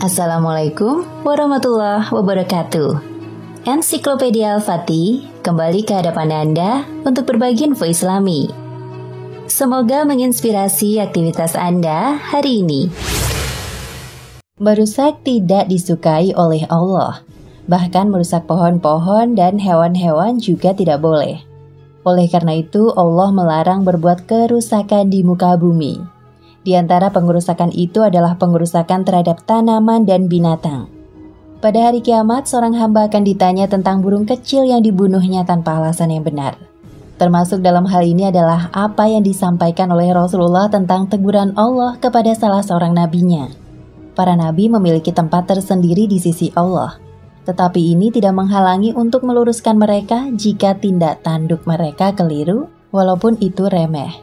Assalamualaikum warahmatullahi wabarakatuh. Ensiklopedia Al-Fatih kembali ke hadapan Anda untuk berbagi info Islami. Semoga menginspirasi aktivitas Anda hari ini. Merusak tidak disukai oleh Allah. Bahkan merusak pohon-pohon dan hewan-hewan juga tidak boleh. Oleh karena itu, Allah melarang berbuat kerusakan di muka bumi. Di antara pengerusakan itu adalah pengerusakan terhadap tanaman dan binatang. Pada hari kiamat, seorang hamba akan ditanya tentang burung kecil yang dibunuhnya tanpa alasan yang benar. Termasuk dalam hal ini adalah apa yang disampaikan oleh Rasulullah tentang teguran Allah kepada salah seorang nabinya. Para nabi memiliki tempat tersendiri di sisi Allah, tetapi ini tidak menghalangi untuk meluruskan mereka jika tindak tanduk mereka keliru, walaupun itu remeh.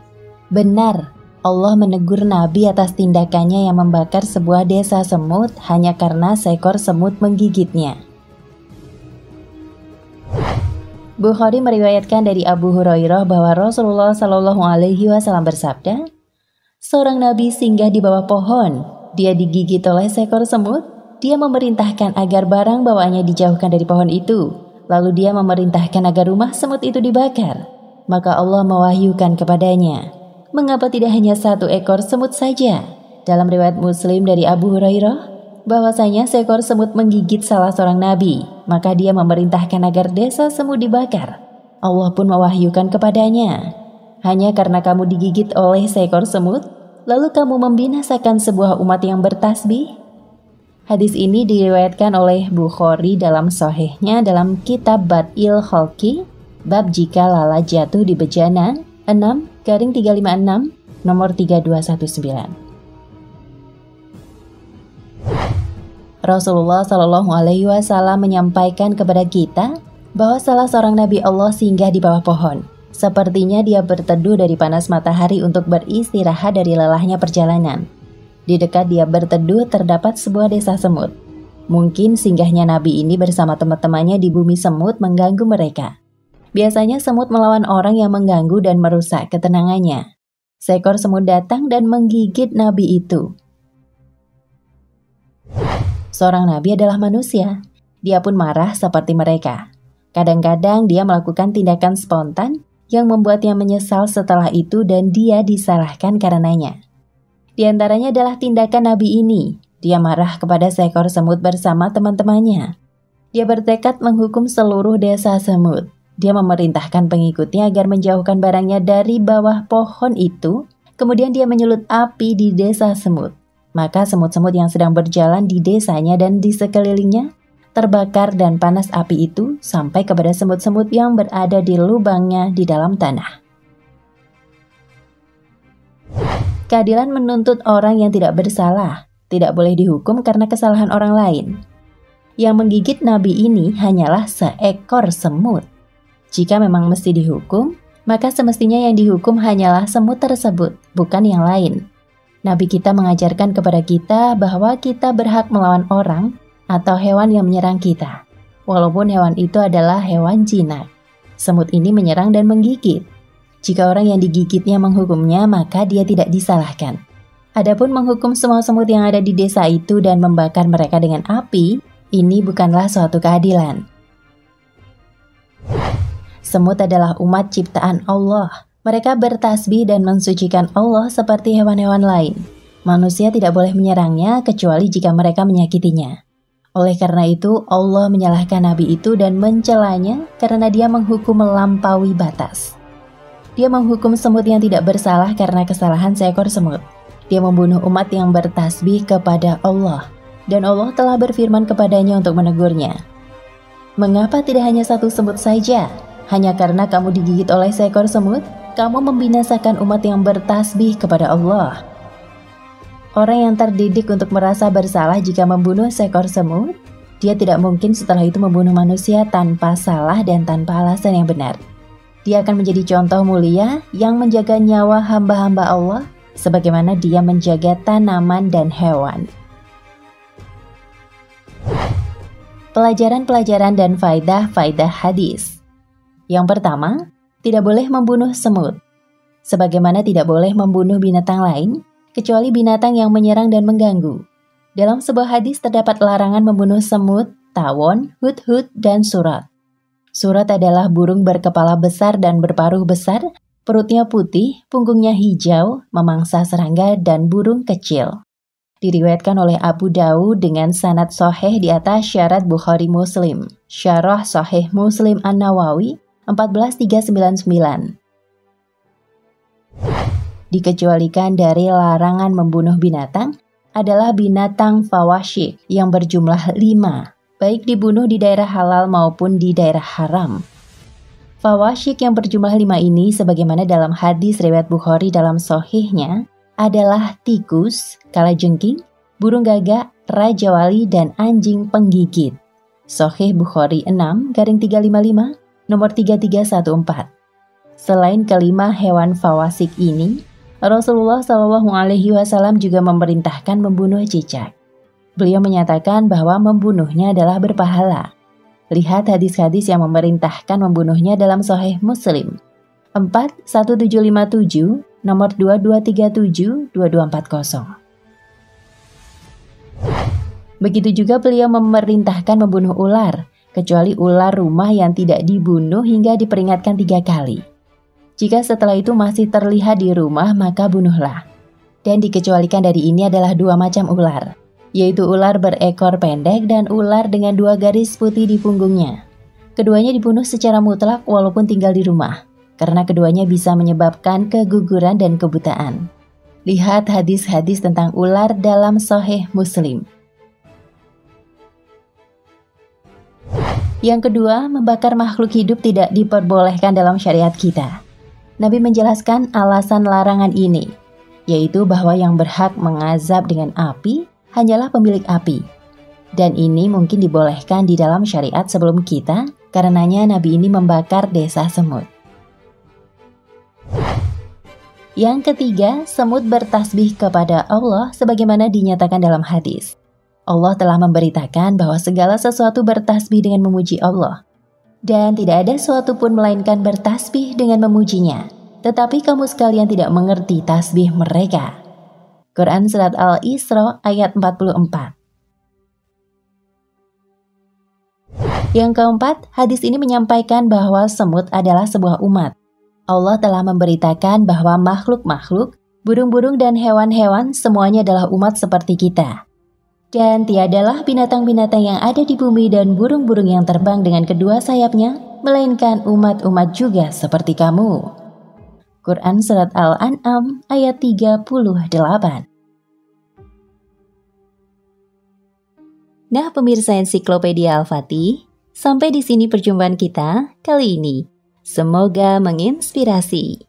Benar, Allah menegur Nabi atas tindakannya yang membakar sebuah desa semut hanya karena seekor semut menggigitnya. Bukhari meriwayatkan dari Abu Hurairah bahwa Rasulullah Shallallahu Alaihi Wasallam bersabda, seorang nabi singgah di bawah pohon, dia digigit oleh seekor semut, dia memerintahkan agar barang bawaannya dijauhkan dari pohon itu, lalu dia memerintahkan agar rumah semut itu dibakar. Maka Allah mewahyukan kepadanya, mengapa tidak hanya satu ekor semut saja? Dalam riwayat Muslim dari Abu Hurairah, bahwasanya seekor semut menggigit salah seorang nabi, maka dia memerintahkan agar desa semut dibakar. Allah pun mewahyukan kepadanya, hanya karena kamu digigit oleh seekor semut, lalu kamu membinasakan sebuah umat yang bertasbih? Hadis ini diriwayatkan oleh Bukhari dalam sohehnya dalam kitab Bad'il Khalki, bab jika lala jatuh di bejana, 6 garing 356 nomor 3219. Rasulullah Shallallahu Alaihi Wasallam menyampaikan kepada kita bahwa salah seorang nabi Allah singgah di bawah pohon. Sepertinya dia berteduh dari panas matahari untuk beristirahat dari lelahnya perjalanan. Di dekat dia berteduh terdapat sebuah desa semut. Mungkin singgahnya nabi ini bersama teman-temannya di bumi semut mengganggu mereka. Biasanya semut melawan orang yang mengganggu dan merusak ketenangannya. Seekor semut datang dan menggigit nabi itu. Seorang nabi adalah manusia. Dia pun marah seperti mereka. Kadang-kadang dia melakukan tindakan spontan yang membuatnya menyesal setelah itu dan dia disalahkan karenanya. Di antaranya adalah tindakan nabi ini. Dia marah kepada seekor semut bersama teman-temannya. Dia bertekad menghukum seluruh desa semut. Dia memerintahkan pengikutnya agar menjauhkan barangnya dari bawah pohon itu, kemudian dia menyulut api di desa semut. Maka semut-semut yang sedang berjalan di desanya dan di sekelilingnya terbakar dan panas api itu sampai kepada semut-semut yang berada di lubangnya di dalam tanah. Keadilan menuntut orang yang tidak bersalah, tidak boleh dihukum karena kesalahan orang lain. Yang menggigit nabi ini hanyalah seekor semut. Jika memang mesti dihukum, maka semestinya yang dihukum hanyalah semut tersebut, bukan yang lain. Nabi kita mengajarkan kepada kita bahwa kita berhak melawan orang atau hewan yang menyerang kita, walaupun hewan itu adalah hewan jinak. Semut ini menyerang dan menggigit. Jika orang yang digigitnya menghukumnya, maka dia tidak disalahkan. Adapun menghukum semua semut yang ada di desa itu dan membakar mereka dengan api, ini bukanlah suatu keadilan. Semut adalah umat ciptaan Allah. Mereka bertasbih dan mensucikan Allah seperti hewan-hewan lain. Manusia tidak boleh menyerangnya kecuali jika mereka menyakitinya. Oleh karena itu, Allah menyalahkan Nabi itu dan mencelanya karena dia menghukum melampaui batas. Dia menghukum semut yang tidak bersalah karena kesalahan seekor semut. Dia membunuh umat yang bertasbih kepada Allah. Dan Allah telah berfirman kepadanya untuk menegurnya. Mengapa tidak hanya satu semut saja? Hanya karena kamu digigit oleh seekor semut, kamu membinasakan umat yang bertasbih kepada Allah. Orang yang terdidik untuk merasa bersalah jika membunuh seekor semut, dia tidak mungkin setelah itu membunuh manusia tanpa salah dan tanpa alasan yang benar. Dia akan menjadi contoh mulia yang menjaga nyawa hamba-hamba Allah sebagaimana dia menjaga tanaman dan hewan. Pelajaran-pelajaran dan faidah-faidah hadis. Yang pertama, tidak boleh membunuh semut. Sebagaimana tidak boleh membunuh binatang lain, kecuali binatang yang menyerang dan mengganggu. Dalam sebuah hadis terdapat larangan membunuh semut, tawon, hut-hut, dan surat. Surat adalah burung berkepala besar dan berparuh besar, perutnya putih, punggungnya hijau, memangsa serangga dan burung kecil. Diriwayatkan oleh Abu Dawud dengan sanad soheh di atas syarat Bukhari Muslim. Syarah Soheh Muslim An-Nawawi 14399. Dikecualikan dari larangan membunuh binatang, adalah binatang fawasyik yang berjumlah lima, baik dibunuh di daerah halal maupun di daerah haram. Fawasyik yang berjumlah lima ini sebagaimana dalam hadis riwayat Bukhari dalam sohihnya adalah tikus, kalajengking, burung gagak, raja wali, dan anjing penggigit. Sohih Bukhari 6 garing 355 nomor 3314. Selain kelima hewan fawasik ini, Rasulullah Shallallahu Alaihi Wasallam juga memerintahkan membunuh cicak. Beliau menyatakan bahwa membunuhnya adalah berpahala. Lihat hadis-hadis yang memerintahkan membunuhnya dalam Sahih Muslim 41757 nomor 2237 2240. Begitu juga beliau memerintahkan membunuh ular, kecuali ular rumah yang tidak dibunuh hingga diperingatkan tiga kali. Jika setelah itu masih terlihat di rumah, maka bunuhlah. Dan dikecualikan dari ini adalah dua macam ular, yaitu ular berekor pendek dan ular dengan dua garis putih di punggungnya. Keduanya dibunuh secara mutlak walaupun tinggal di rumah, karena keduanya bisa menyebabkan keguguran dan kebutaan. Lihat hadis-hadis tentang ular dalam Sahih Muslim. Yang kedua, membakar makhluk hidup tidak diperbolehkan dalam syariat kita. Nabi menjelaskan alasan larangan ini, yaitu bahwa yang berhak mengazab dengan api hanyalah pemilik api. Dan ini mungkin dibolehkan di dalam syariat sebelum kita, karenanya Nabi ini membakar desa semut. Yang ketiga, semut bertasbih kepada Allah sebagaimana dinyatakan dalam hadis. Allah telah memberitakan bahwa segala sesuatu bertasbih dengan memuji Allah dan tidak ada suatu pun melainkan bertasbih dengan memujinya. Tetapi kamu sekalian tidak mengerti tasbih mereka. Quran Surat Al-Isra ayat 44 Yang keempat, hadis ini menyampaikan bahwa semut adalah sebuah umat. Allah telah memberitakan bahwa makhluk-makhluk, burung-burung dan hewan-hewan semuanya adalah umat seperti kita. Dan tiadalah binatang-binatang yang ada di bumi dan burung-burung yang terbang dengan kedua sayapnya, melainkan umat-umat juga seperti kamu. Quran Surat Al-An'am ayat 38 Nah pemirsa ensiklopedia Al-Fatih, sampai di sini perjumpaan kita kali ini. Semoga menginspirasi.